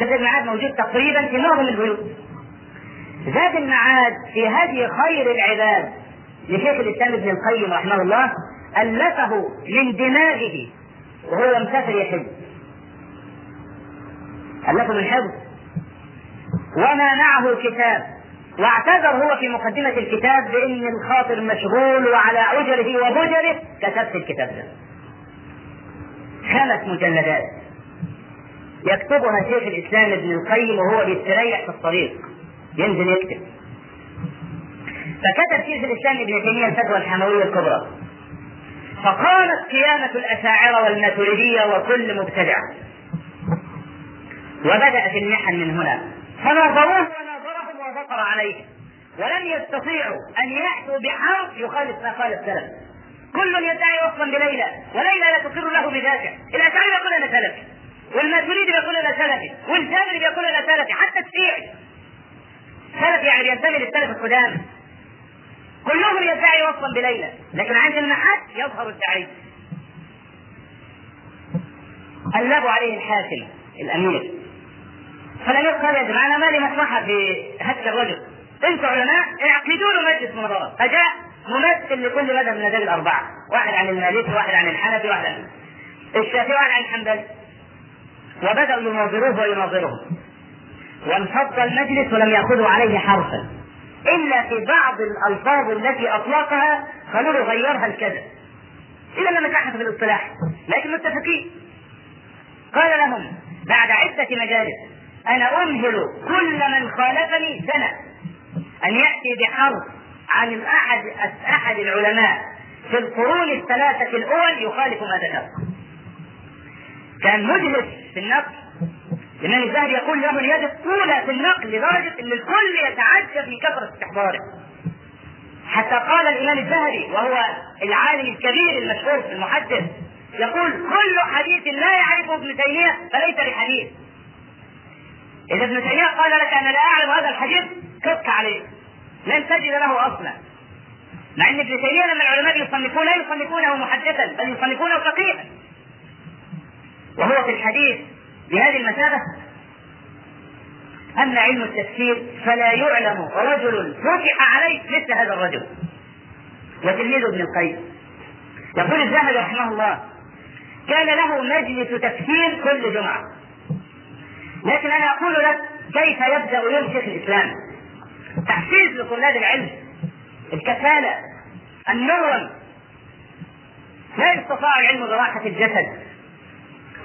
زاد المعاد موجود تقريبا في معظم البيوت. زاد المعاد في هدي خير العباد لشيخ الإسلام ابن القيم رحمه الله ألفه من دماغه وهو مسافر يحج ألفه من حفظ وما معه كتاب واعتذر هو في مقدمة الكتاب بأن الخاطر مشغول وعلى عجله وبجره كتبت الكتاب ده. خمس مجلدات. يكتبها شيخ الإسلام ابن القيم وهو بيستريح في الطريق. ينزل يكتب. فكتب شيخ الإسلام ابن تيمية الفتوى الحموية الكبرى. فقامت قيامة الأشاعرة والماتريدية وكل مبتدع. وبدأت المحن من هنا. فناظروه وفقر عليه ولم يستطيعوا أن ياتوا بحرف يخالف ما قال السلف كل يدعي وصفا بليلى. وليلى لا تقر له بذاته. الاشعري يقول أنا سلفي والماتريدي يقول أنا سلفي والجابري يقول أنا سلفي حتى الشيعي سلفي يعني بينتمي للسلف القدامى. كلهم يدعي وصفا بليلى لكن عند المحك يظهر الدعي قلبوا عليه الحاكم الأمير. فالامير قال يا جماعة أنا مالي مصلحه في هتك الرجل. أنتم علماء اعقدوا له مجلس مناظره فجاء ممثل لكل مذهب من المذاهب الأربعة. واحد عن المالكي واحد عن الحنفي واحد عن الشافعي واحد عن الحنبلي. وبدأوا يناظروه ويناظرهم وانفض المجلس ولم يأخذوا عليه حرفا. إلا في بعض الألفاظ التي أطلقها قالوا غيرها الكذا إلا لم نجحت في الاصطلاح. لكن متفقين. قال لهم بعد عدة مجالس أنا أمهل كل من خالفني سنة. أن يأتي بحرف عن أحد أحد العلماء في القرون الثلاثة الأول يخالف ما ذكر. كان مجلس في النقل. الإمام الذهبي يقول له اليد الطولى في النقل لدرجة أن الكل يتعجب من كثرة استحضاره. حتى قال الإمام الذهبي وهو العالم الكبير المشهور في المحدث يقول كل حديث لا يعرفه ابن تيمية فليس بحديث. إذا ابن تيمية قال لك أنا لا أعلم هذا الحديث كفك عليه. لن تجد له أصلا. مع أن ابن تيمية لما العلماء يصنفون لا يصنفونه محدثا بل يصنفونه فقيها. وهو في الحديث بهذه المثابة أما علم التفسير فلا يعلم رجل فتح عليه مثل هذا الرجل. وتلميذ ابن القيم. يقول الذهبي رحمه الله كان له مجلس تفسير كل جمعة. لكن أنا أقول لك كيف يبدأ يوم شيخ الإسلام؟ تحفيز لطلاب العلم الكفالة النور لا يستطاع العلم براحة الجسد.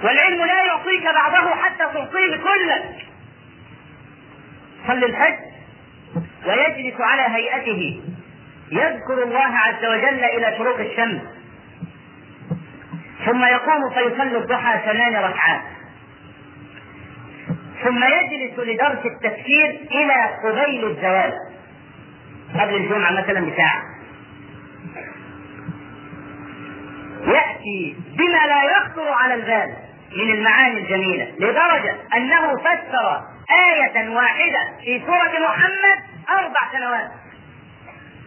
والعلم لا يعطيك بعضه حتى تعطيه كلك صلي الحج. ويجلس على هيئته. يذكر الله عز وجل إلى شروق الشمس. ثم يقوم فيصلي الضحى ثمان ركعات. ثم يجلس لدرس التفكير إلى قبيل الزواج قبل الجمعة مثلا بساعة. يأتي بما لا يخطر على البال. من المعاني الجميلة لدرجة أنه فسر آية واحدة في سورة محمد أربع سنوات.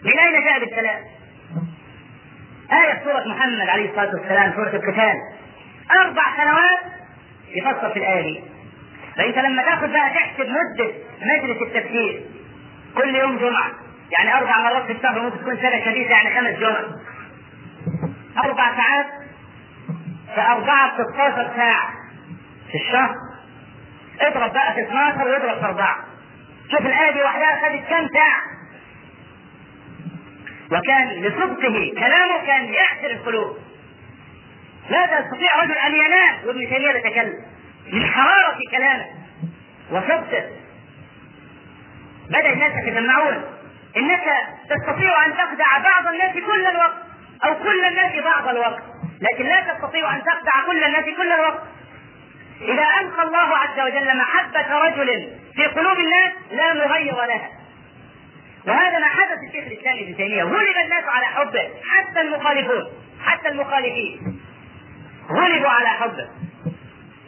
من أين جاء بالكلام؟ آية سورة محمد عليه الصلاة والسلام سورة القتال أربع سنوات يفسر في الآية دي. فأنت لما تأخذ بقى تحسب مدة مجلس التفسير كل يوم جمعة يعني أربع مرات في الشهر ممكن تكون سنة شديدة يعني خمس جمع أربع ساعات فأربعة ب 16 ساعه في الشهر. اضرب بقى في 12 واضرب في أربعة. شوف الآية دي وحدها خدت كم ساعة؟ وكان لصدقه كلامه كان يحسر القلوب. لا يستطيع رجل أن ينام وابن تيمية يتكلم. من حرارة كلامه وصدقه. بدأ الناس يتجمعون. إنك تستطيع أن تخدع بعض الناس كل الوقت أو كل الناس بعض الوقت. لكن لا تستطيع أن تخدع كل الناس كل الوقت. إذا ألقى الله عز وجل محبة رجل في قلوب الناس لا مغير لها. وهذا ما حدث الشيخ الإسلام ابن تيمية. غلب الناس على حبه حتى المخالفون حتى المخالفين. غلبوا على حبه.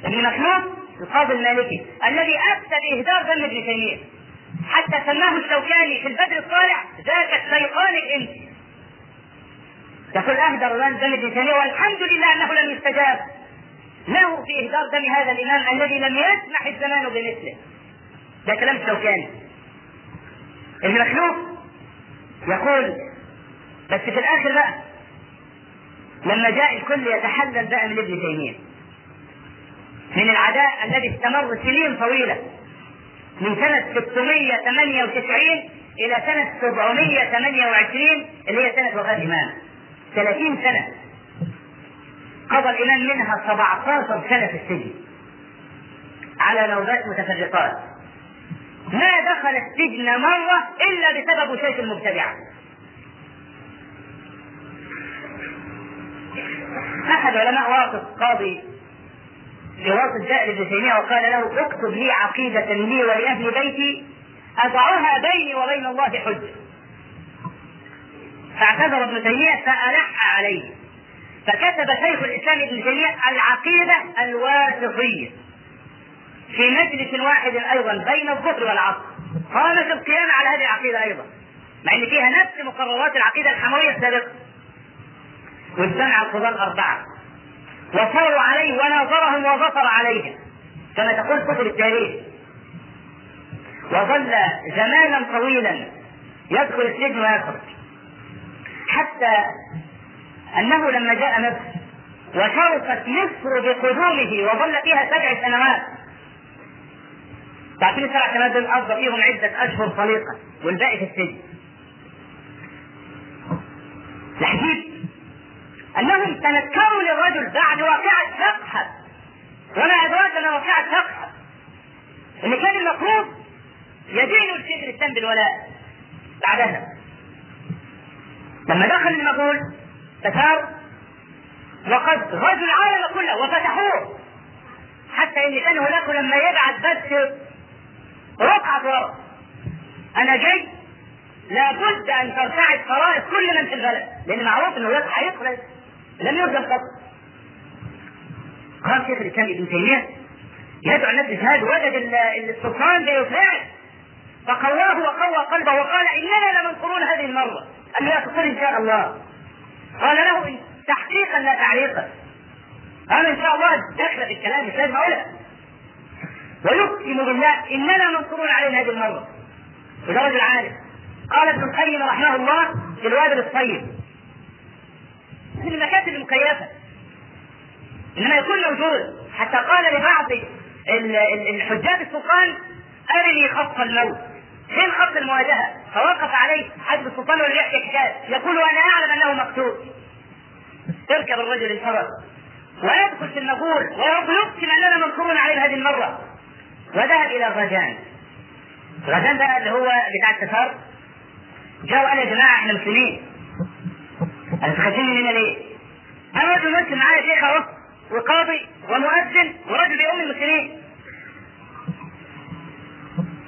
ابن مخلوق القاضي المالكي الذي أفتى بإهدار دم ابن تيمية حتى سماه الشوكاني في البدر الصالح ذاك الشيطان الإنس. يقول أهدر دم ابن تيميه والحمد لله أنه لم يستجاب. له في إهدار دم هذا الإمام الذي لم يسمح الزمان بمثله. ده كلام شوكاني ابن مخلوف يقول بس في الآخر بقى لما جاء الكل يتحلل بقى من ابن تيمية من العداء الذي استمر سنين طويلة من سنة 698 إلى سنة 728 اللي هي سنة وفاة الإمام 30 سنة. قضى الإمام منها 17 سنة في السجن. على نوبات متفرقات. ما دخل السجن مرة إلا بسبب شيخ المبتدعة أحد علماء واقف قاضي لواسط جاء لابن تيمية وقال له اكتب لي عقيدة لي ولأهل بيتي أضعها بيني وبين الله حجة. فاعتذر ابن تيمية فألح عليه. فكتب شيخ الإسلام ابن تيمية العقيدة الواسطية. في مجلس واحد أيضا بين الظهر والعصر. قامت القيام على هذه العقيدة أيضا. مع أن فيها نفس مقررات العقيدة الحموية السابقة. واجتمع القضاة الأربعة. وصاروا عليه وناظرهم وظفر عليهم. كما تقول كتب التاريخ. وظل زمانا طويلا يدخل السجن ويخرج. حتى أنه لما جاء مصر وشرفت مصر بقدومه وظل فيها سبع سنوات. تعرفين السبع سنوات دول قضى فيهم عدة أشهر طليقة والباقي في السجن. العجيب أنهم تنكروا للرجل بعد واقعة فقهة وما أدراك ما واقعة فقهة إن كان المفروض يدين الشيخ الإسلام بالولاء. بعدها لما دخل المغول تثار وقد غزوا العالم كله وفتحوه. حتى ان كان هناك لما يبعث بس رقعة ورق أنا جاي لابد أن ترتعد فرائض كل من في البلد لأن معروف إنه يصحى يخرج لم يرجم قط قال شيخ الإسلام ابن تيمية يدعو الناس بالجهاد وجد السلطان بيفعل فقواه وقوى قلبه وقال إننا لمنصورون هذه المرة. ان لا تقول إن شاء الله. قال له تحقيقا لا تعليقا أنا إن شاء الله داخله في الكلام مش لازم أقولها. ويقسم بالله إننا منصورون علينا هذه المرة. وده رجل عالم. قال ابن القيم رحمه الله في الوادر الطيب. من المكاتب المكيفة. إنما يكون موجود. حتى قال لبعض الحجاج السلطان أرني خط الموت. فين خط المواجهة فوقف عليه حد السلطان واللي حكاية يقول وأنا أعلم أنه مقتول. اركب الرجل الفرس ويدخل في المغول ويقسم أننا منصورون عليه هذه المرة. وذهب إلى الرجان الرجان ده اللي هو بتاع التتار. جاء وقال يا جماعة إحنا مسلمين. أنتوا خايفين مننا ليه؟ أنا رجل مسلم معايا شيخ أهو وقاضي ومؤذن ورجل بيؤم المسلمين.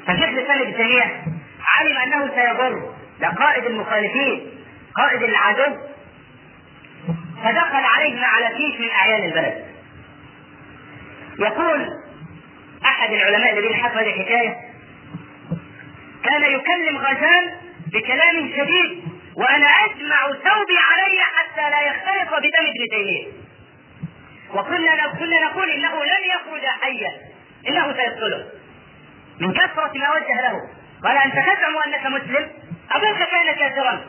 فشيخ الإسلام ابن تيمية علم أنه سيضر لقائد المخالفين قائد العدو فدخل عليه مع لطيف من أعيان البلد. يقول أحد العلماء الذين حكوا هذه الحكاية كان يكلم غزال بكلام شديد وأنا اجمع ثوبي علي حتى لا يختلط بدم ابن تيمية. وكنا كنا نقول إنه لن يخرج حيا إنه سيقتله من كثرة ما وجه له. قال أنت تزعم أنك مسلم؟ أبوك كان كافرا.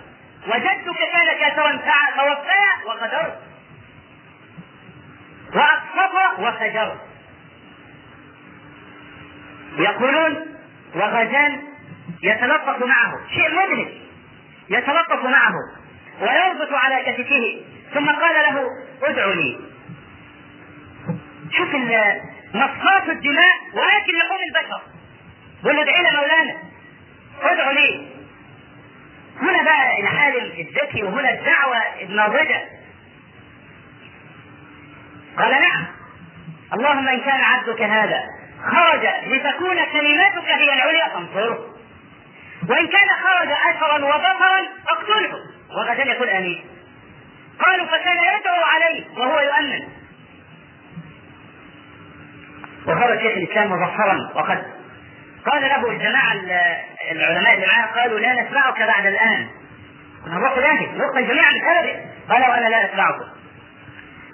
وجدك كان كافرا. فوفى وغدرت وأقسط وفجرت يقولون وغزان يتلطف معه. شيء مدهش يتلطف معه. ويربط على كتفه. ثم قال له ادعو لي. شوف مصاص الدماء ولكن لحوم البشر. بقول له ادعي مولانا. ادعو لي. هنا بقى العالم الذكي وهنا الدعوة الناضجة قال نعم. اللهم إن كان عبدك هذا خرج لتكون كلماتك هي العليا فانصره. وإن كان خرج أثرا وبصرا اقتله. وغدا يقول أمين. قالوا فكان يدعو عليه وهو يؤمن. وخرج شيخ الإسلام مظفرا وقد قال له الجماعة العلماء اللي معاه قالوا لا نسمعك بعد كنا نروح ذلك نروح جميعا بسببه قال وأنا لا أسمعكم.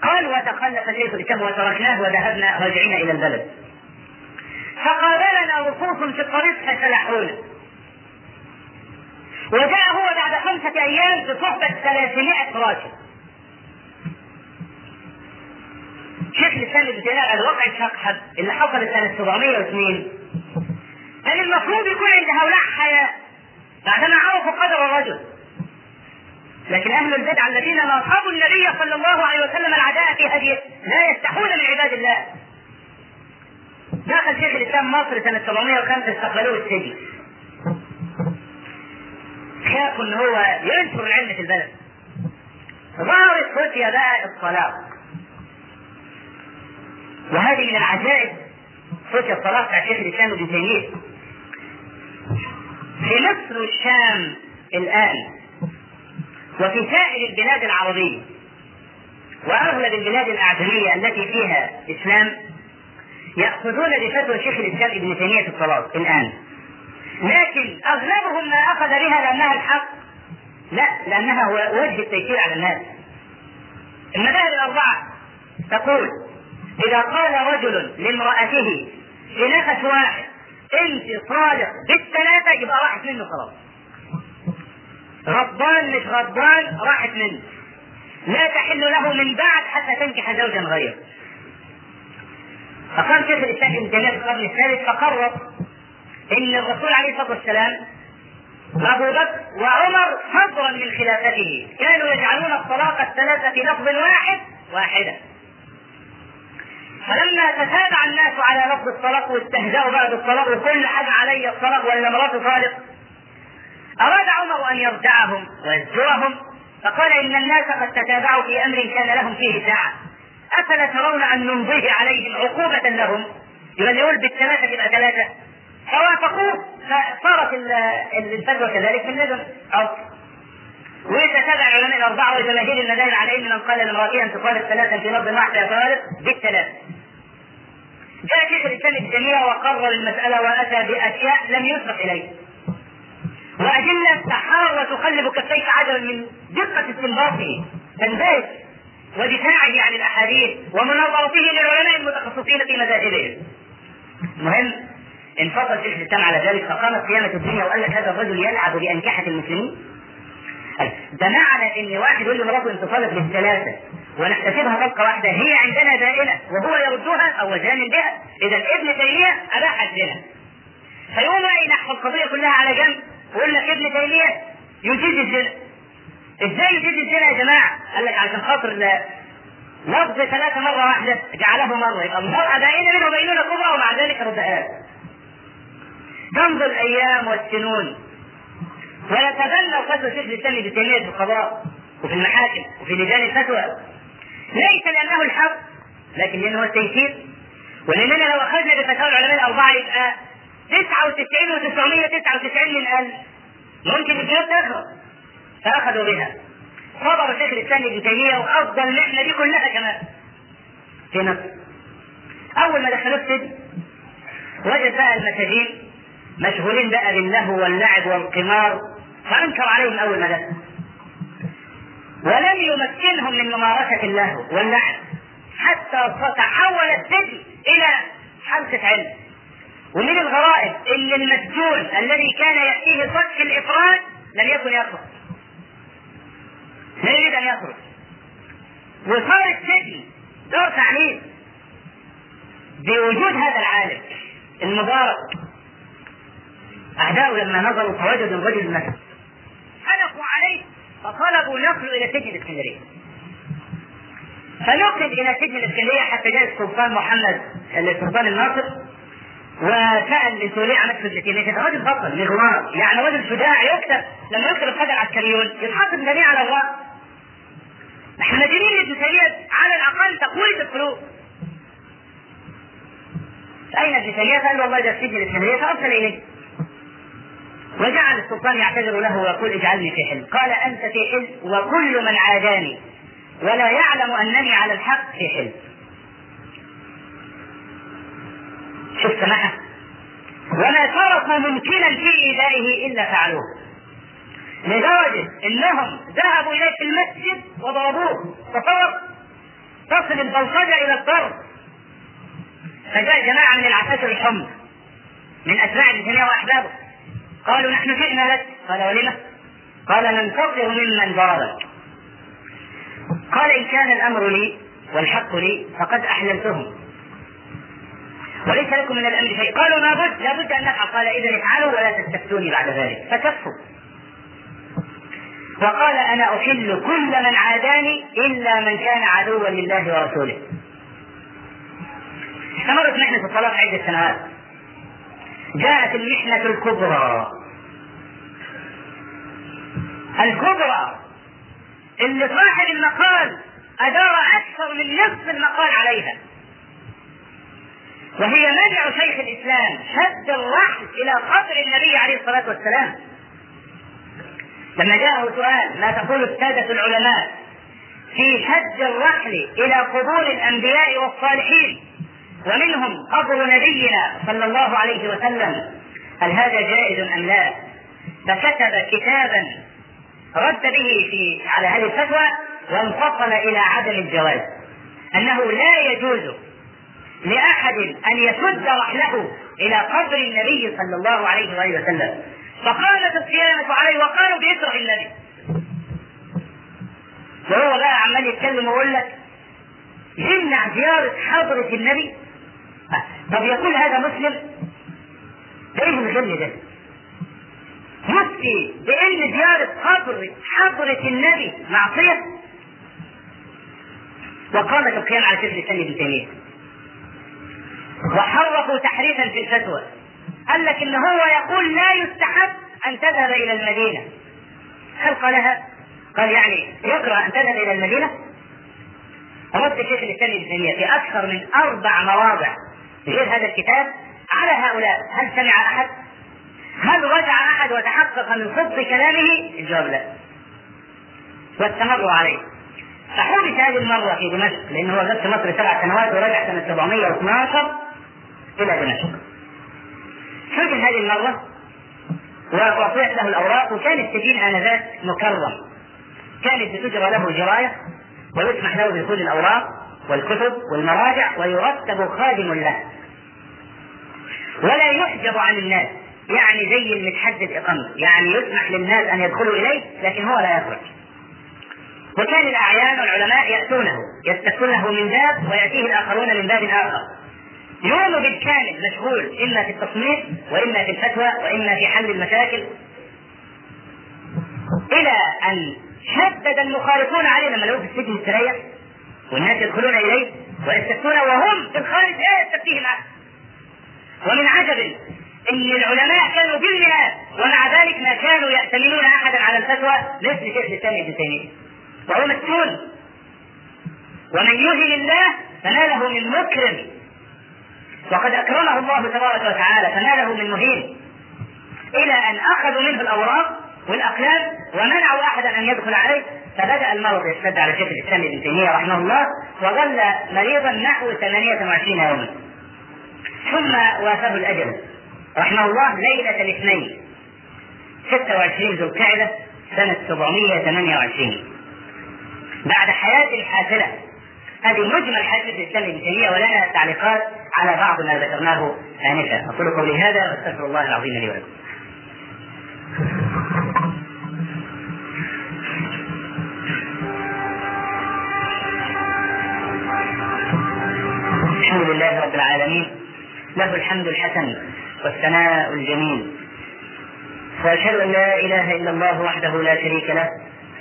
قال وتخلف شيخ الاسلام وتركناه وذهبنا راجعين إلى البلد. فقابلنا وقوف في الطريق فسلحونا. وجاء هو بعد خمسة أيام بصحبة 300 راجل. شيخ الإسلام ابن الواقع الشقحب اللي حصل سنة 702 كان المفروض يكون عند هؤلاء حياة بعدما عرفوا قدر الرجل. لكن أهل البدع الذين ناصبوا النبي صلى الله عليه وسلم العداء في هديه لا يستحون من عباد الله. دخل شيخ الإسلام مصر سنة 705 استقبلوه السجن. خافوا إن هو ينشر العلم في البلد. ظهرت فتية بقى الطلاق وهذه من العجائب فتية الطلاق بتاع شيخ الإسلام ابن تيمية. في مصر والشام الان وفي سائر البلاد العربية وأغلب البلاد الأعجمية التي فيها إسلام يأخذون بفتوى شيخ الإسلام ابن تيمية في الطلاق الآن. لكن أغلبهم ما أخذ بها لأنها الحق. لا لأنها وجه التيسير على الناس. المذاهب الأربعة تقول إذا قال رجل لامرأته في نفس واحد أنت صادق بالثلاثة يبقى راحت منه خلاص. غضبان مش غضبان راحت منه. لا تحل له من بعد حتى تنكح زوجا غيره. فقام شيخ الإسلام ابن تيمية في القرن الثالث فقرر إن الرسول عليه الصلاة والسلام أبو بكر وعمر فضلا من خلافته. كانوا يجعلون الطلاق الثلاثة في لفظ واحد واحدا فلما تتابع الناس على لفظ الطلاق واستهزأوا بعد الطلاق وكل حاجة علي الطلاق ولا مراته طالق أراد عمر أن يردعهم ويزجرهم فقال إن الناس قد تتابعوا في أمر كان لهم فيه ساعة. أفلا ترون أن نمضيه عليهم عقوبة لهم؟ يبقى يقول بالثلاثة تبقى ثلاثة. فوافقوه فصارت الفتوى كذلك من لدن أو. ويتتابع العلماء الأربعة وجماهير المذاهب على أن من قال لامرأته أن تقال ثلاثا في لفظ واحد يتوالد بالثلاث جاء شيخ الإسلام ابن تيمية وقرر المسألة وأتى بأشياء لم يسبق إليه. وأدلة تحار وتقلب كفيك عجبا من دقة استنباطه. تنبهر ودفاعه عن الأحاديث ومناظرته للعلماء المتخصصين في مذاهبهم. المهم انفصل شيخ الإسلام على ذلك فقامت قيامة الدنيا وقال لك هذا الرجل يلعب بأنكحة المسلمين. ده معنى إن واحد يقول لمراته انتصالت بالثلاثه ونحتسبها طلقه واحدة. هي عندنا دائنة وهو يردها أو زان بها. إذا ابن تيمية اباح الزنا فيقوم ينحو القضية كلها على جنب ويقول لك ابن تيمية يجيز الزنا. إزاي يجيز الزنا يا جماعة؟ قال لك عشان خاطر لفظ ثلاثة مرة واحدة جعله مرة. يبقى المراه دائنة منه بينونة كبرى ومع ذلك ردها تمضي الأيام والسنون. ويتبنى فتوى شيخ الاسلام ابن تيمية في القضاء وفي المحاكم وفي لجان الفتوى. ليس لأنه الحق لكن لأنه التيسير. ولأننا لو أخذنا بفتاوى العلماء الأربعة يبقى 99 و999 من ألف. ممكن الجهاد تخرج فأخذوا بها. صبر شيخ الإسلام ابن تيمية وأفضل المحنة دي كلها كمان. في مصر. أول ما دخلوه السجن وجد بقى المساجين مشغولين بقى باللهو واللعب والقمار فأنكر عليهم أول ما دخل ولم يمكنهم من ممارسة اللهو واللعب. حتى تحول السجن إلى حلقة علم ومن الغرائب إن المسجون الذي كان يأتيه صدق الإفراد لم يكن يخرج. لا يريد أن يخرج. وصار السجن دور تعليم. بوجود هذا العالم المبارك أعداؤه لما نظروا فوجدوا الرجل المسجد حلقوا عليه فطلبوا نقله إلى سجن الإسكندرية. فنقل إلى سجن الإسكندرية حتى جاء السلطان محمد السلطان الناصر وسأل لسوريا عن كان رجل بطل مغوار يعني رجل شجاع يكتب لما يكتب القادة العسكريون يتحط جميع على الراس إحنا مدينين تيمية على الأقل تقوية القلوب. أين ابن تيمية؟ قال والله ده السجن الإسلامية فأرسل إليه. وجعل السلطان يعتذر له ويقول اجعلني في حلم. قال أنت في حلم وكل من عاداني. ولا يعلم أنني على الحق في حلم. شوف سماحة وما تركوا ممكنا في إيذائه إلا فعلوه. لدرجة إنهم ذهبوا إليه في المسجد وضربوه. تصور تصل البلطجة إلى الضرب. فجاء جماعة من العساكر الحمر من أتباع تيمية وأحبابه. قالوا نحن جئنا لك. قال ولم قال ننتظر ممن ضربك. قال إن كان الأمر لي والحق لي فقد أحللتهم. وليس لكم من الأمر شيء. قالوا ما بد لابد أن نفعل. قال إذا افعلوا ولا تستفتوني بعد ذلك. فكفوا. وقال أنا أحل كل من عاداني إلا من كان عدوا لله ورسوله. استمرت محنة الطلاق عدة سنوات. جاءت المحنة الكبرى. الكبرى اللي صاحب المقال أدار أكثر من نصف المقال عليها. وهي منع شيخ الإسلام شد الرحل إلى قبر النبي عليه الصلاة والسلام. لما جاءه سؤال ما تقول السادة العلماء في شد الرحل إلى قبور الأنبياء والصالحين ومنهم قبر نبينا صلى الله عليه وسلم هل هذا جائز أم لا؟ فكتب كتابا رد به في على هذه الفتوى وانفصل إلى عدم الجواز أنه لا يجوز لأحد أن يسد رحله إلى قبر النبي صلى الله عليه وآله وسلم فقامت القيامة عليه وقالوا بيكره النبي وهو بقى عمال يتكلم ويقول لك يمنع زيارة حضرة النبي طب يقول هذا مسلم إيه الغل ده؟ يفتي بان زيارة قبر حضرة النبي معصية وقامت القيام على شيخ الإسلام ابن تيمية وحرفوا تحريفا في الفتوى قال لك إن هو يقول لا يستحب أن تذهب إلى المدينة هل قالها؟ قال يعني يكره أن تذهب إلى المدينة؟ رد شيخ الإسلام ابن تيمية في أكثر من أربع مواضع غير هذا الكتاب على هؤلاء هل سمع أحد؟ هل رجع أحد وتحقق من صدق كلامه؟ الجواب لا. واستمروا عليه. فحبس هذه المرة في دمشق لأنه هو في مصر سبع سنوات ورجع سنة 712 إلى دمشق. حبس هذه المرة وأعطيت له الأوراق وكان السجين آنذاك مكرم كانت بتجرى له جراية ويسمح له بدخول الأوراق والكتب والمراجع ويرتب خادم له ولا يحجب عن الناس. يعني زي المتحدد إقامته يعني يسمح للناس أن يدخلوا إليه لكن هو لا يخرج. وكان الأعيان والعلماء يأتونه. يستكونه من باب ويأتيه الآخرون من باب آخر. يوم بالكامل مشغول إما في التصنيف وإما في الفتوى وإما في حل المشاكل. إلى أن شدد المخالفون عليه لما لقوه في السجن يستريح والناس يدخلون إليه ويستفتون وهم في الخارج. لا يستفتيه معه ومن عجب إن العلماء كانوا بالمئات ومع ذلك ما كانوا يأتمنون أحدا على الفتوى مثل شيخ الاسلام ابن تيمية. وهو مسجون ومن يهن الله فناله من مكرم. وقد أكرمه الله تبارك وتعالى فناله من مهين. إلى أن أخذوا منه الأوراق والأقلام ومنعوا أحدا أن يدخل عليه فبدأ المرض يشتد على شيخ الإسلام ابن تيمية رحمه الله وظل مريضا نحو 28 يوما. ثم وافاه الأجل. رحمه الله ليلة الاثنين. 26 ذو القعدة سنة 728 بعد حياة حافله هذه مجمل حديث الإسلام ابن ولنا تعليقات على بعض ما ذكرناه آنفا. أقول قولي هذا وأستغفر الله العظيم لي ولكم. الحمد لله رب العالمين. له الحمد الحسن والثناء الجميل. وأشهد أن لا إله إلا الله وحده لا شريك له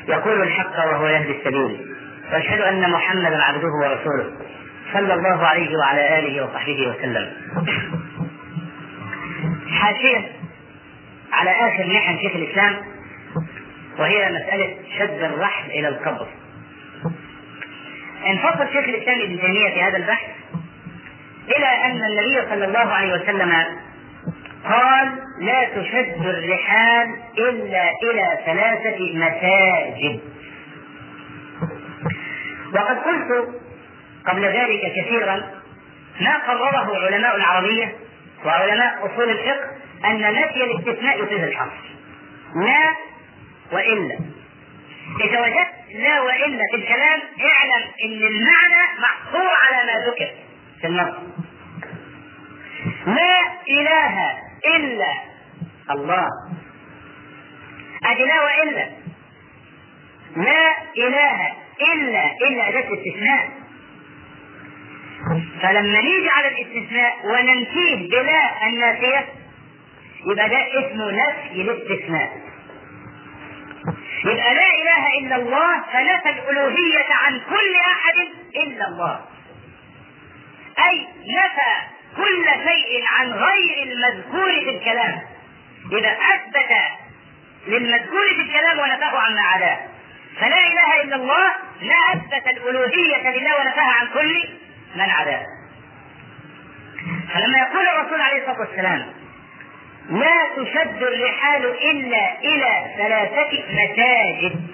يقول الحق وهو يهدي السبيل. وأشهد أن محمدا عبده ورسوله صلى الله عليه وعلى آله وصحبه وسلم. حاشية على آخر محن شيخ الإسلام وهي مسألة شد الرحل إلى القبر. انفصل شيخ الإسلام ابن تيمية في هذا البحث إلى أن النبي صلى الله عليه وسلم قال لا تشد الرحال إلا إلى ثلاثة مساجد. وقد قلت قبل ذلك كثيرا ما قرره علماء العربية وعلماء أصول الفقه أن نفي الاستثناء يفيد الحصر لا وإلا. إذا وجدت لا وإلا في الكلام اعلم أن المعنى محصور على ما ذكر. النص لا إله إلا الله. لا وإلا. لا إله إلا إلا أداة استثناء. فلما نيجي على الاستثناء وننفيه بلا النافية يبقى ده اسمه نفي الاستثناء. يبقى لا إله إلا الله فنفى الألوهية عن كل أحد إلا الله. أي نفى كل شيء عن غير المذكور في الكلام. إذا أثبت للمذكور في الكلام ونفاه عما عداه. فلا إله إلا الله لا أثبت الألوهية لله ونفاها عن كل من عداه. فلما يقول الرسول عليه الصلاة والسلام لا تشد الرحال إلا إلى ثلاثة مساجد.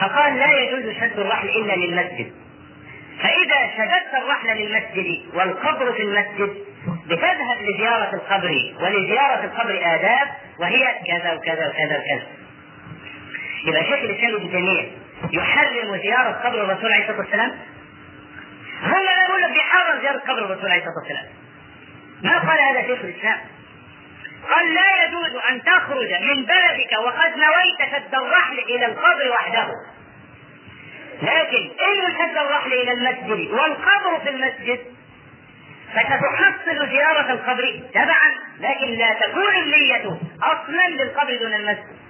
فقال لا يجوز شد الرحل إلا للمسجد. فإذا شددت الرحل للمسجد والقبر في المسجد بتذهب لزيارة القبر ولزيارة القبر آداب وهي كذا وكذا وكذا وكذا. يبقى شيخ الإسلام ابن تيمية يحرم زيارة قبر الرسول عليه الصلاة والسلام؟ هم لا يقول لك بيحرم زيارة قبر الرسول عليه الصلاة والسلام. ما قال هذا شيخ الإسلام. قال لا يجوز أن تخرج من بلدك وقد نويت شد الرحل إلى القبر وحده. لكن إن شد الرحل إلى المسجد والقبر في المسجد فستحصل زيارة القبر تبعا لكن لا تكون النية أصلا للقبر دون المسجد.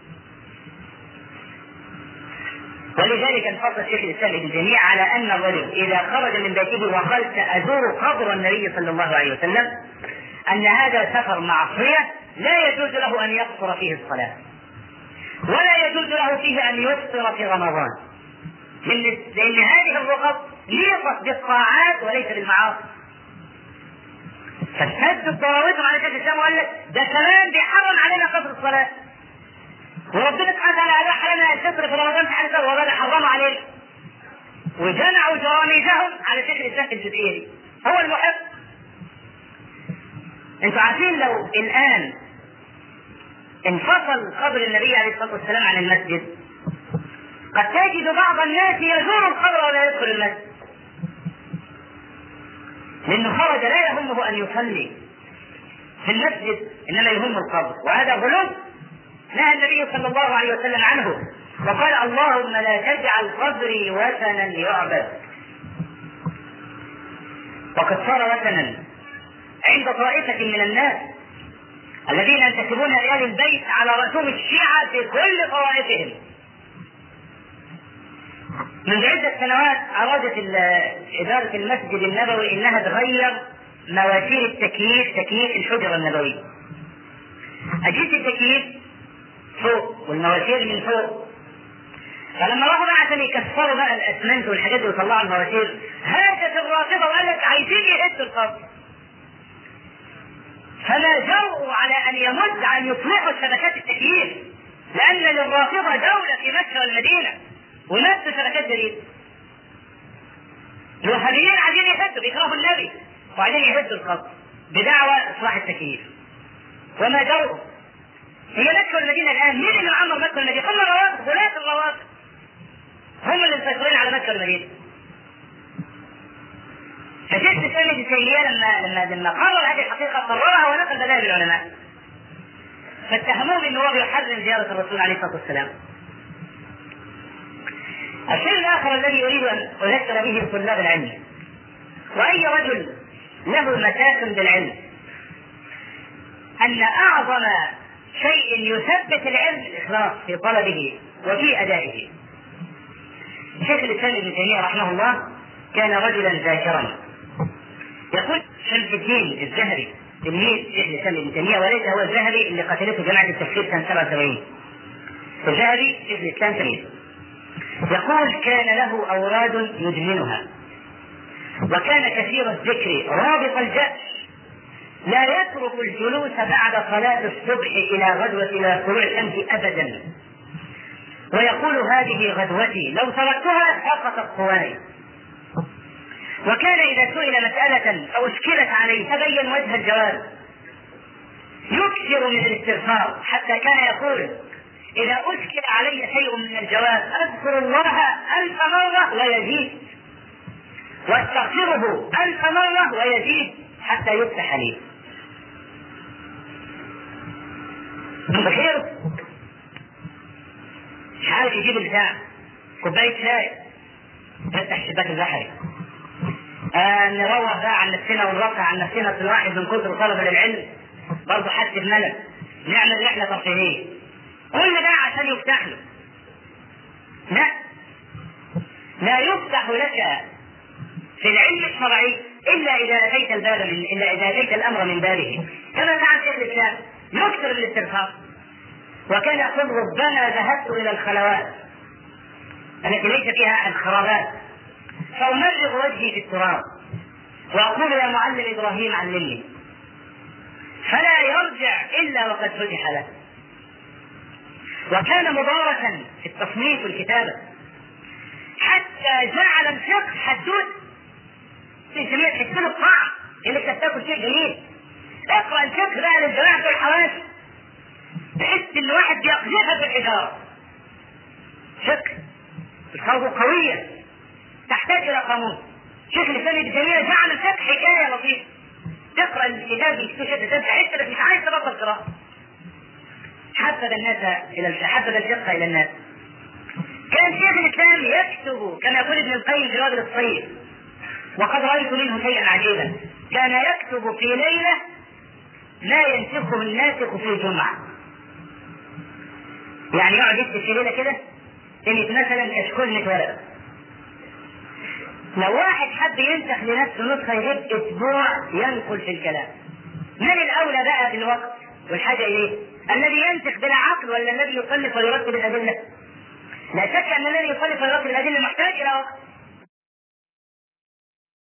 ولذلك انفصل شيخ الإسلام ابن تيمية على أن الرجل إذا خرج من بيته وقال سازور قبر النبي صلى الله عليه وسلم أن هذا سفر معصية لا يجوز له أن يقصر فيه الصلاة ولا يجوز له فيه أن يفطر في رمضان لأن هذه الرخص ليقت بالطاعات وليس بالمعاصي. فاشتد ضراوتهم على شيخ الإسلام وقال لك ده كمان بيحرم علينا قصر الصلاة. وربنا سبحانه وتعالى أباح لنا الفطر في رمضان في حدث وبدا حرمه علينا. وجمعوا جواميزهم على شيخ الإسلام الجزئيه دي. هو المحب أنتوا عارفين لو الآن انفصل قبر النبي عليه الصلاة والسلام عن المسجد قد تجد بعض الناس يزور القبر ولا يدخل المسجد. لأنه خرج لا يهمه أن يصلي في المسجد إنما يهم القبر. وهذا غلو نهى النبي صلى الله عليه وسلم عنه. وقال اللهم لا تجعل قبري وثنا يعبد وقد صار وثنا عند طائفة من الناس الذين ينتسبون لآل البيت على رسوم الشيعة في كل طوائفهم. منذ عدة سنوات أرادت إدارة المسجد النبوي إنها تغير مواسير التكييف تكييف الحجرة النبوية. أجهزة التكييف فوق والمواسير من فوق. فلما راحوا بقى عشان يكسروا بقى الأسمنت والحاجات دي ويطلعوا المواسير هاجت الرافضة وقال لك عايزين يهدوا القبر. فما جرؤوا على أن يمد أن يصلحوا شبكات التكييف لأن للرافضة دولة في مكة والمدينة ونفس شبكات جديدة. الوهابيين عايزين يهدوا بيكرهوا النبي وبعدين يهدوا القبر بدعوى اصلاح التكييف. وما جرؤوا. هي مكة والمدينة الآن مين اللي معمر مكة والمدينة؟ هم الروافض ولاة الروافض. هم اللي مسيطرين على مكة والمدينة. فشيخ الإسلام ابن تيمية لما لما لما قرر هذه الحقيقة قررها ونقل مذاهب العلماء. فاتهموه بأنه هو بيحرم زيارة الرسول عليه الصلاة والسلام. الشيء الآخر الذي أريد أن أذكر به طلاب العلم. وأي رجل له مساس بالعلم. أن أعظم شيء يثبت العلم الإخلاص في طلبه وفي أدائه. شيخ الإسلام ابن تيمية رحمه الله كان رجلا ذاكرا. يقول شمس الدين الزهري تلميذ شيخ الإسلام ابن تيمية وليس هو الزهري اللي قتلته جماعة التفسير سنة 77 الزهري شيخ الإسلام تلميذ. يقول كان له أوراد يدمنها. وكان كثير الذكر رابط الجأش. لا يترك الجلوس بعد صلاة الصبح إلى غدوة إلى طلوع الشمس أبدا. ويقول هذه غدوتي لو تركتها سقطت قواي وكان إذا سئل مسألة فأشكلت عليه تبين وجه الجواب. يكثر من الاستغفار حتى كان يقول إذا أشكل علي شيء من الجواب أذكر الله ألف مرة ويزيد. وأستغفره ألف مرة ويزيد حتى يفتح لي. بخير. عارف يجيب البتاع كوباية شاي. فتح الشباك البحري آه نروح بقى عن نفسنا ونرفع عن نفسنا في الواحد من كثر طلب العلم. برضه حس بملل. نعمل رحلة ترفيهية. قلنا بقى عشان يفتح له لا. لا يفتح لك في العلم الشرعي إلا إذا أتيت الباب من إلا إذا أتيت الأمر من بابه. كما فعل شيخ الإسلام يكثر الاستغفار وكان يقول ربما ذهبت إلى الخلوات التي ليس فيها أحد خرابات. فأمرغ وجهي في التراب وأقول يا معلم إبراهيم علمني. فلا يرجع إلا وقد فتح له. وكان مباركا في التصنيف والكتابة. حتى جعل الفقه حدود تسميه تحس له الطعم انك تاكل شيء جميل. اقرأ الفقه بقى للجماعة في الحواس تحس إن واحد بيقذفها في الحجارة. فقه الفقه قوية تحتاج إلى قانون. شيخ الإسلام ابن تيمية جعل الفقه حكاية لطيفة. تقرا الكتاب بتكتشف تحس إنك مش عايز تبطل قراءة. حبب الناس إلى حبب الفقه إلى الناس. كان شيخ الإسلام يكتب كما يقول ابن القيم في وابل الصيف وقد رأيت منه شيئا عجيبا. كان يكتب في ليلة لا ينسخه الناسخ في جمعه يعني يقعد يكتب في ليلة كده ان مثلا كشكول ورقه لو واحد حب ينسخ لنفسه نسخة يجيب أسبوع ينقل في الكلام. من الأولى بقى بالوقت والحاجة اليه؟ الذي ينسخ بلا عقل ولا الذي يصنف ويرتب الأدلة؟ لا شك أن الذي يصنف ويرتب الأدلة محتاج إلى وقت